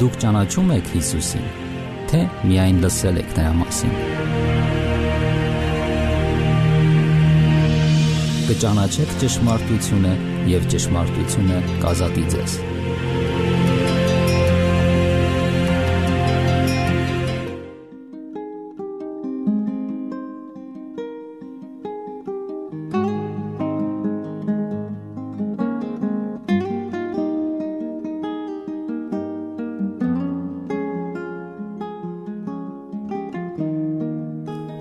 Դուք ճանաչում եք Հիսուսին, թե միայն լսել եք նրա մասին։ Կճանաչեք ճշմարտությունը եւ ճշմարտությունը կազատի ձեզ։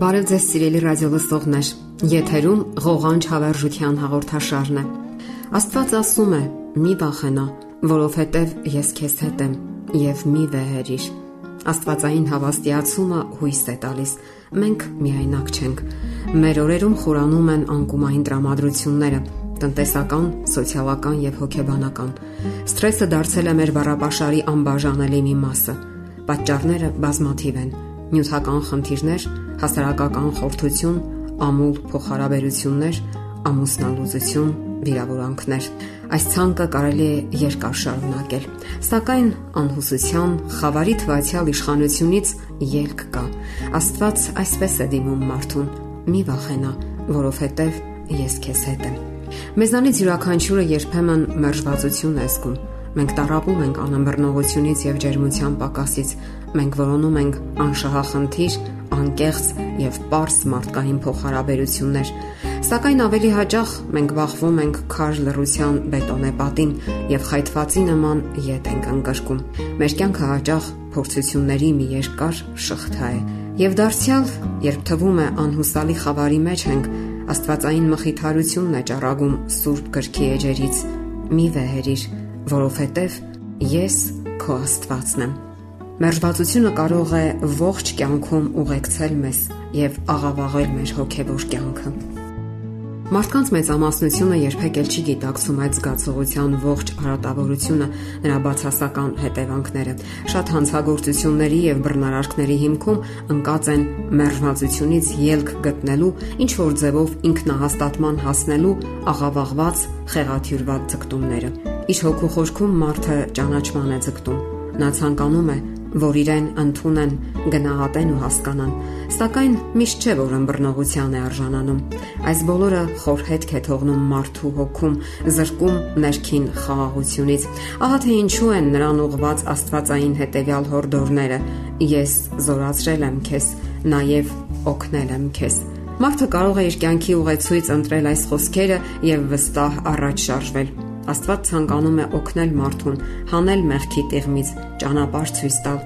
Բարև ձեզ սիրելի ռադիո լսողներ։ Եթերում ղողանջ հավերժության հաղորդաշարն է։ Աստված ասում է՝ մի վախենա, որովհետև ես քեզ հետ եմ, եւ մի վեհերիր։ Աստվածային հավաստիացումը հույս է տալիս։ Մենք միայնակ չենք։ Մեր օրերում խորանում են անկումային տրամադրությունները, տնտեսական, սոցիալական եւ հոգեբանական։ Սթրեսը դարձել է մեր բառապաշարի անբաժանելի մի մասը։ Պատճառները բազմաթիվ են նյութական խնդիրներ, հասարակական խորթություն, ամուլ փոխհարաբերություններ, ամուսնալուծություն, վիրավորանքներ։ Այս ցանկը կարելի է երկար շարունակել։ Սակայն անհուսության, խավարի թվացial իշխանությունից ելք կա։ Աստված այսպես է դիմում մարդուն. մի վախենա, որովհետև ես քեզ հետ եմ։ Մեզանից յուրաքանչյուրը երբեմն մերժվածություն է զգում Մենք տարապում ենք անըմբռնողությունից եւ ջերմության պակասից։ Մենք որոնում ենք անշահախնդիր, անկեղծ եւ པարս մարդկային փոխհարաբերություններ։ Սակայն ավելի հաճախ մենք բախվում ենք քար լռության բետոնե պատին եւ խայթվածի նման յետ ենք ընկրկում։ Մեր կյանքը հաճախ փորձությունների մի երկար շղթա է։ Եվ դարձյալ, երբ թվում է անհուսալի խավարի մեջ ենք, Աստվածային մխիթարությունն է ճառագում Սուրբ գրքի էջերից։ Մի վեհերիր որովհետև ես քո Աստվածն եմ։ Մերժվածությունը կարող է ողջ կյանքում ուղեկցել մեզ եւ աղավաղել մեր հոգեվոր կյանքը։ Մարդկանց մեծամասնությունը երբեք էլ չի գիտակցում այդ զգացողության ողջ հարատավորությունը, նրա բացասական հետևանքները։ Շատ հանցագործությունների եւ բռնարարքների հիմքում ընկած են մերժվածությունից ելք գտնելու, ինչ որ ձևով ինքնահաստատման հասնելու աղավաղված, խեղաթյուրված ձգտումները։ Իշ հոգու խորքում մարդը ճանաչման է ձգտում։ Նա ցանկանում է որ իրեն ընդունեն, գնահատեն ու հասկանան, սակայն միշտ չէ որ ըմբռնողության է արժանանում։ Այս բոլորը խոր հետք է թողնում մարդու հոգում, զրկում ներքին խաղաղությունից։ Ահա թե ինչու են նրան ուղված Աստվածային հետևյալ հորդորները. Ես զորացրել եմ քեզ, նաև օգնել եմ քեզ։ Մարդը կարող է իր կյանքի ուղեցույց ընտրել այս խոսքերը եւ վստահ առաջ շարժվել Աստված ցանկանում է օգնել մարդուն, հանել մեղքի տեղմից, ճանապարհ ցույց տալ։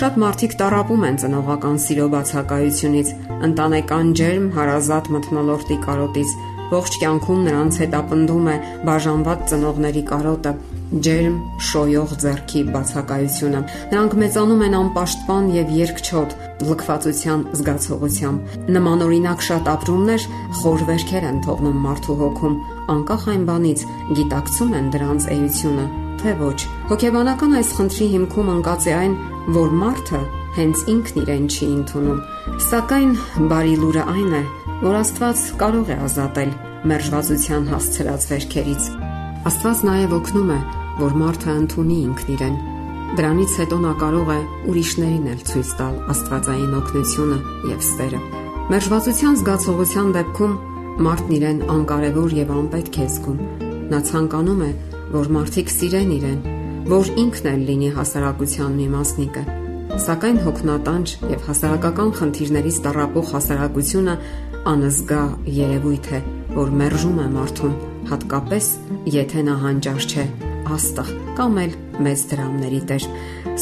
Շատ մարդիկ տարապում են ծնողական սիրո բացակայությունից, ընտանեկան ջերմ հարազատ մթնոլորտի կարոտից։ Ողջ կյանքում նրանց հետ ապնդում է բաժանված ծնողների կարոտը, ջերմ, շոյող зерքի բացակայությունը։ Նրանք մեծանում են անպաշտպան եւ երկչոտ, լքվածության զգացողությամբ։ Նմանօրինակ շատ ապրումներ խոր վերքեր են թողնում մարդու հոգում, անկախ այն բանից գիտակցում են դրանց էությունը, թե ոչ։ Հոգեբանական այս խնդրի հիմքում ընկած է այն, որ մարդը հենց ինքն իրեն չի ընդունում։ Սակայն բարի լուրը այն է, որ Աստված կարող է ազատել մերժվածության հասցրած վերքերից։ Աստված նաև օգնում է որ մարդը ընդունի ինքն իրեն։ Դրանից հետո նա կարող է ուրիշներին էլ ցույց տալ Աստվածային օգնությունը եւ սերը։ Մերժվածության զգացողության դեպքում մարդն իրեն անկարևոր եւ անպետք է զգում։ Նա ցանկանում է, որ մարդիկ սիրեն իրեն, որ ինքն էլ լինի հասարակության մի մասնիկը։ Սակայն հոգնատանջ եւ հասարակական խնդիրներից տարապող հասարակությունը անզգա երևույթ է, որ մերժում է մարդուն, հատկապես եթե նա հանճար չէ աստղ կամ էլ մեծ դրամների տեր։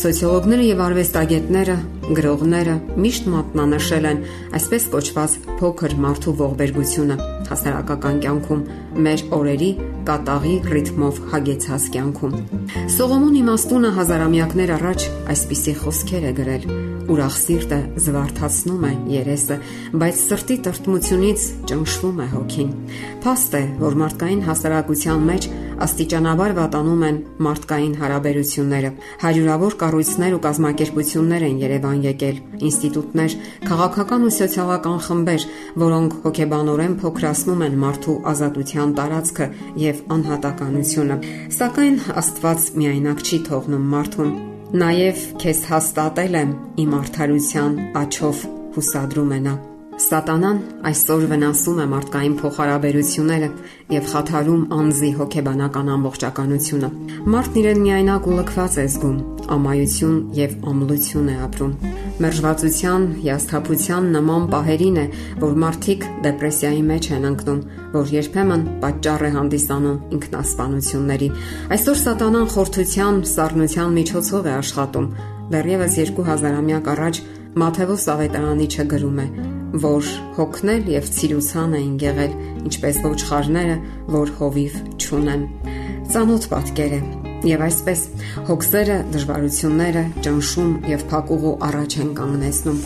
Սոցիոլոգները եւ արվեստագետները, գրողները միշտ մատնանշել են այսպես կոչված փոքր մարդու ողբերգությունը հասարակական կյանքում մեր օրերի կատաղի ռիթմով հագեցած կյանքում։ Սողոմոն իմաստունը հազարամյակներ առաջ այսպիսի խոսքեր է գրել. Ուրախ սիրտը զվարթացնում է երեսը, բայց սրտի տրտմությունից ճնշվում է հոգին։ Փաստ է, որ մարդկային հասարակության մեջ աստիճանաբար վատանում են մարդկային հարաբերությունները։ Հարյուրավոր կառույցներ ու կազմակերպություններ են Երևան եկել, ինստիտուտներ, քաղաքական ու սոցիալական խմբեր, որոնք հոգեբանորեն փոքրացնում են մարդու ազատության տարածքը եւ անհատականությունը։ Սակայն Աստված միայնակ չի թողնում մարդուն Նաև քեզ հաստատել եմ իմ արդարության աչով հուսադրում է նա։ Սատանան այսօր վնասում է մարդկային փոխհարաբերությունները եւ խաթարում անձի հոգեբանական ամբողջականությունը։ Մարդն իրեն միայնակ ու լքված է զգում, ամայություն եւ ամլություն է ապրում։ Մերժվածության, հիասթափության նման պահերին է, որ մարդիկ դեպրեսիայի մեջ են ընկնում, որ երբեմն պատճառ է հանդիսանում ինքնասպանությունների։ Այսօր սատանան խորթության, սառնության միջոցով է աշխատում։ Դեռևս 2000-ամյակ առաջ Մաթեոս Ավետարանի չգրում է, որ հոգնել եւ ցիրուցան էին եղել, ինչպես ոչխարները, որ հովիվ չունեն։ Ծանոթ պատկեր է Եվ այսպես հոգսերը, դժվարությունները, ճնշում եւ փակուղու առաջ են կանգնեցնում։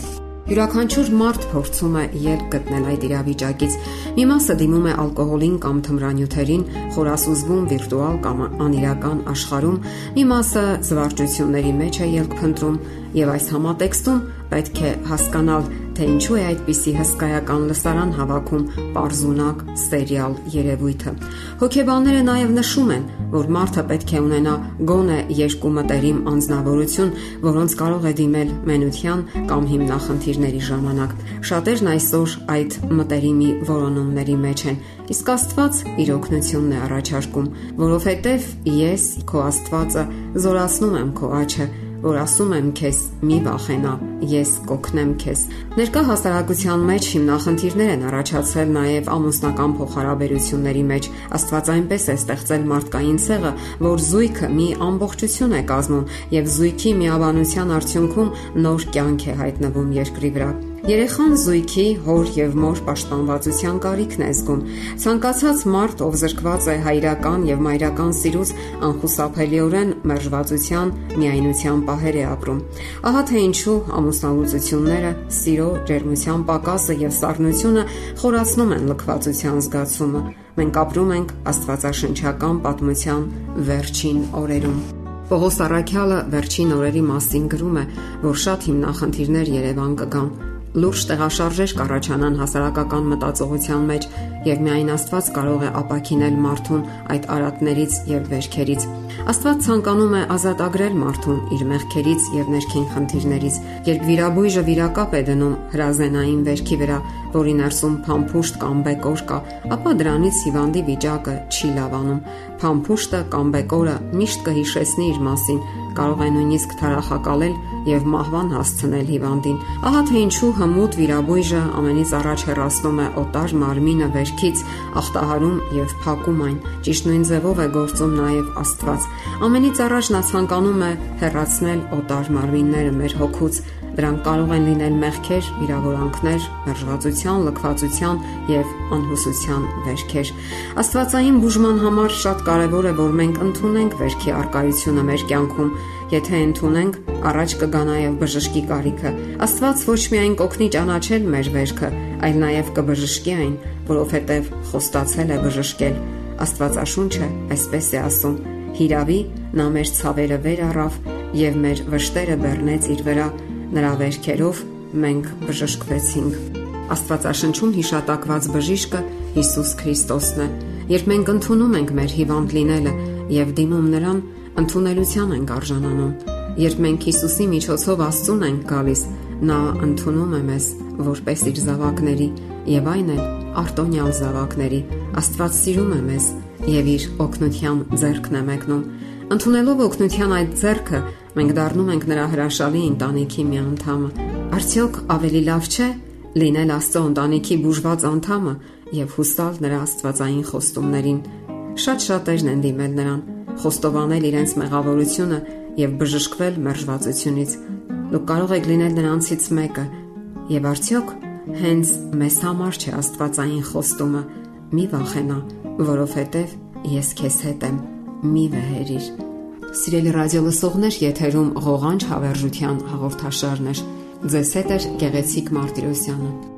Յուրաքանչյուր մարդ փորձում է ելք գտնել այդ իրավիճակից։ Մի մասը դիմում է ալկոհոլին կամ թմրանյութերին, խորասուզվում վիրտուալ կամ անիրական աշխարհում, մի մասը զվարճությունների մեջ է ելք փնտրում, եւ այս համատեքստում պետք է հասկանալ, թե ինչու է այդպիսի հսկայական լսարան հավաքում Պարզունակ սերիալ երևույթը։ Հոգեբանները նաև նշում են, որ մարդը պետք է ունենա գոնե երկու մտերիմ անznավորություն, որոնց կարող է դիմել մենության կամ հիմնախնդիրների ժամանակ։ Շատերն այսօր այդ մտերիմի որոնումների մեջ են, իսկ Աստված իր օգնությունն է առաջարկում, որովհետև ես քո Աստվածը զորացնում եմ քո աչքը որ ասում եմ քեզ՝ մի վախենա, ես կօգնեմ քեզ։ Ներկա հասարակության մեջ հիմնախնդիրներ են առաջացել նաև ամուսնական փոխհարաբերությունների մեջ։ Աստված այնպես է ստեղծել մարդկային ցեղը, որ զույգը մի ամբողջություն է կազմում եւ զույգի միաբանության արդյունքում նոր կյանք է հայտնվում երկրի վրա։ Երեխան զույգի հոր եւ մոր պաշտպանվածության կարիքն է զգում։ Ցանկացած մարդ, ով զրկված է հայրական եւ մայրական սիրուց, անխուսափելիորեն մերժվածության, միայնության պահեր է ապրում։ Ահա թե ինչու ամուսնալուծությունները, սիրո, ջերմության պակասը եւ սառնությունը խորացնում են լքվածության զգացումը։ Մենք ապրում ենք Աստվածաշնչական պատմության վերջին օրերում։ Պողոս Արաքյալը վերջին օրերի մասին գրում է, որ շատ հիմնախնդիրներ Երևան կգան լուրջ տեղաշարժեր կառաջանան հասարակական մտածողության մեջ եւ միայն Աստված կարող է ապակինել մարդուն այդ արատներից եւ վերքերից։ Աստված ցանկանում է ազատագրել մարդուն իր մեղքերից եւ ներքին խնդիրներից։ Երբ վիրաբույժը վիրակապ է դնում հրազենային վերքի վրա, որի ներսում փամփուշտ կամ բեկոր կա, ապա դրանից հիվանդի վիճակը չի լավանում։ Փամփուշտը կամ բեկորը միշտ կհիշեցնի իր մասին, կարող է նույնիսկ թարախակալել եւ մահվան հասցնել հիվանդին։ Ահա թե ինչու հմուտ վիրաբույժը ամենից առաջ հեռացնում է օտար մարմինը վերքից, ախտահարում եւ փակում այն։ Ճիշտ նույն ձևով է գործում նաեւ Աստված։ Ամենից առաջ նա ցանկանում է հեռացնել օտար մարմինները մեր հոգուց Դրանք կարող են լինել մեղքեր, վիրավորանքներ, մերժվածության, լքվածության եւ անհուսության վերքեր։ Աստվածային բուժման համար շատ կարեւոր է, որ մենք ընդունենք վերքի արկայությունը մեր կյանքում։ Եթե ընդունենք, առաջ կգա նաեւ բժշկի կարիքը։ Աստված ոչ միայն կօգնի ճանաչել մեր վերքը, այլ նաեւ կբժշկի այն, որովհետեւ խոստացել է բժշկել։ Աստվածաշունչը այսպես է ասում. Հիրավի նա մեր ցավերը վեր առավ եւ մեր վշտերը բեռնեց իր վրա Նրա վերքերով մենք բժշկվեցինք։ Աստվածաշնչում հիշատակված բժիշկը Հիսուս Քրիստոսն է։ Երբ մենք ընդունում ենք մեր հիվանդ լինելը եւ դիմում նրան, ընդունելության ենք արժանանում։ Երբ մենք Հիսուսի միջոցով Աստծուն ենք գալիս, նա ընդունում է մեզ որպես իր զավակների եւ այն էլ արտոնյալ զավակների։ Աստված սիրում է մեզ եւ իր օգնության ձեռքն է մեկնում։ Ընդունելով օգնության այդ ձեռքը մենք դառնում ենք նրա հրաշալի ընտանիքի մի անդամը։ Արդյոք ավելի լավ չէ լինել Աստծո ընտանիքի բուժված անդամը եւ հուսալ նրա աստվածային խոստումներին։ Շատ շատերն են դիմել նրան, խոստովանել իրենց մեղավորությունը եւ բժշկվել մերժվածությունից։ Դուք կարող եք լինել նրանցից մեկը։ Եվ արդյոք հենց մեզ համար չէ աստվածային խոստումը՝ մի վախենա, որովհետև ես քեզ հետ եմ։ Մի վեհերիր Սիրելի ռադիո լսողներ, եթերում ղողանջ հավերժության հաղորդաշարներ։ Ձեզ հետ է Գեղեցիկ Մարտիրոսյանը։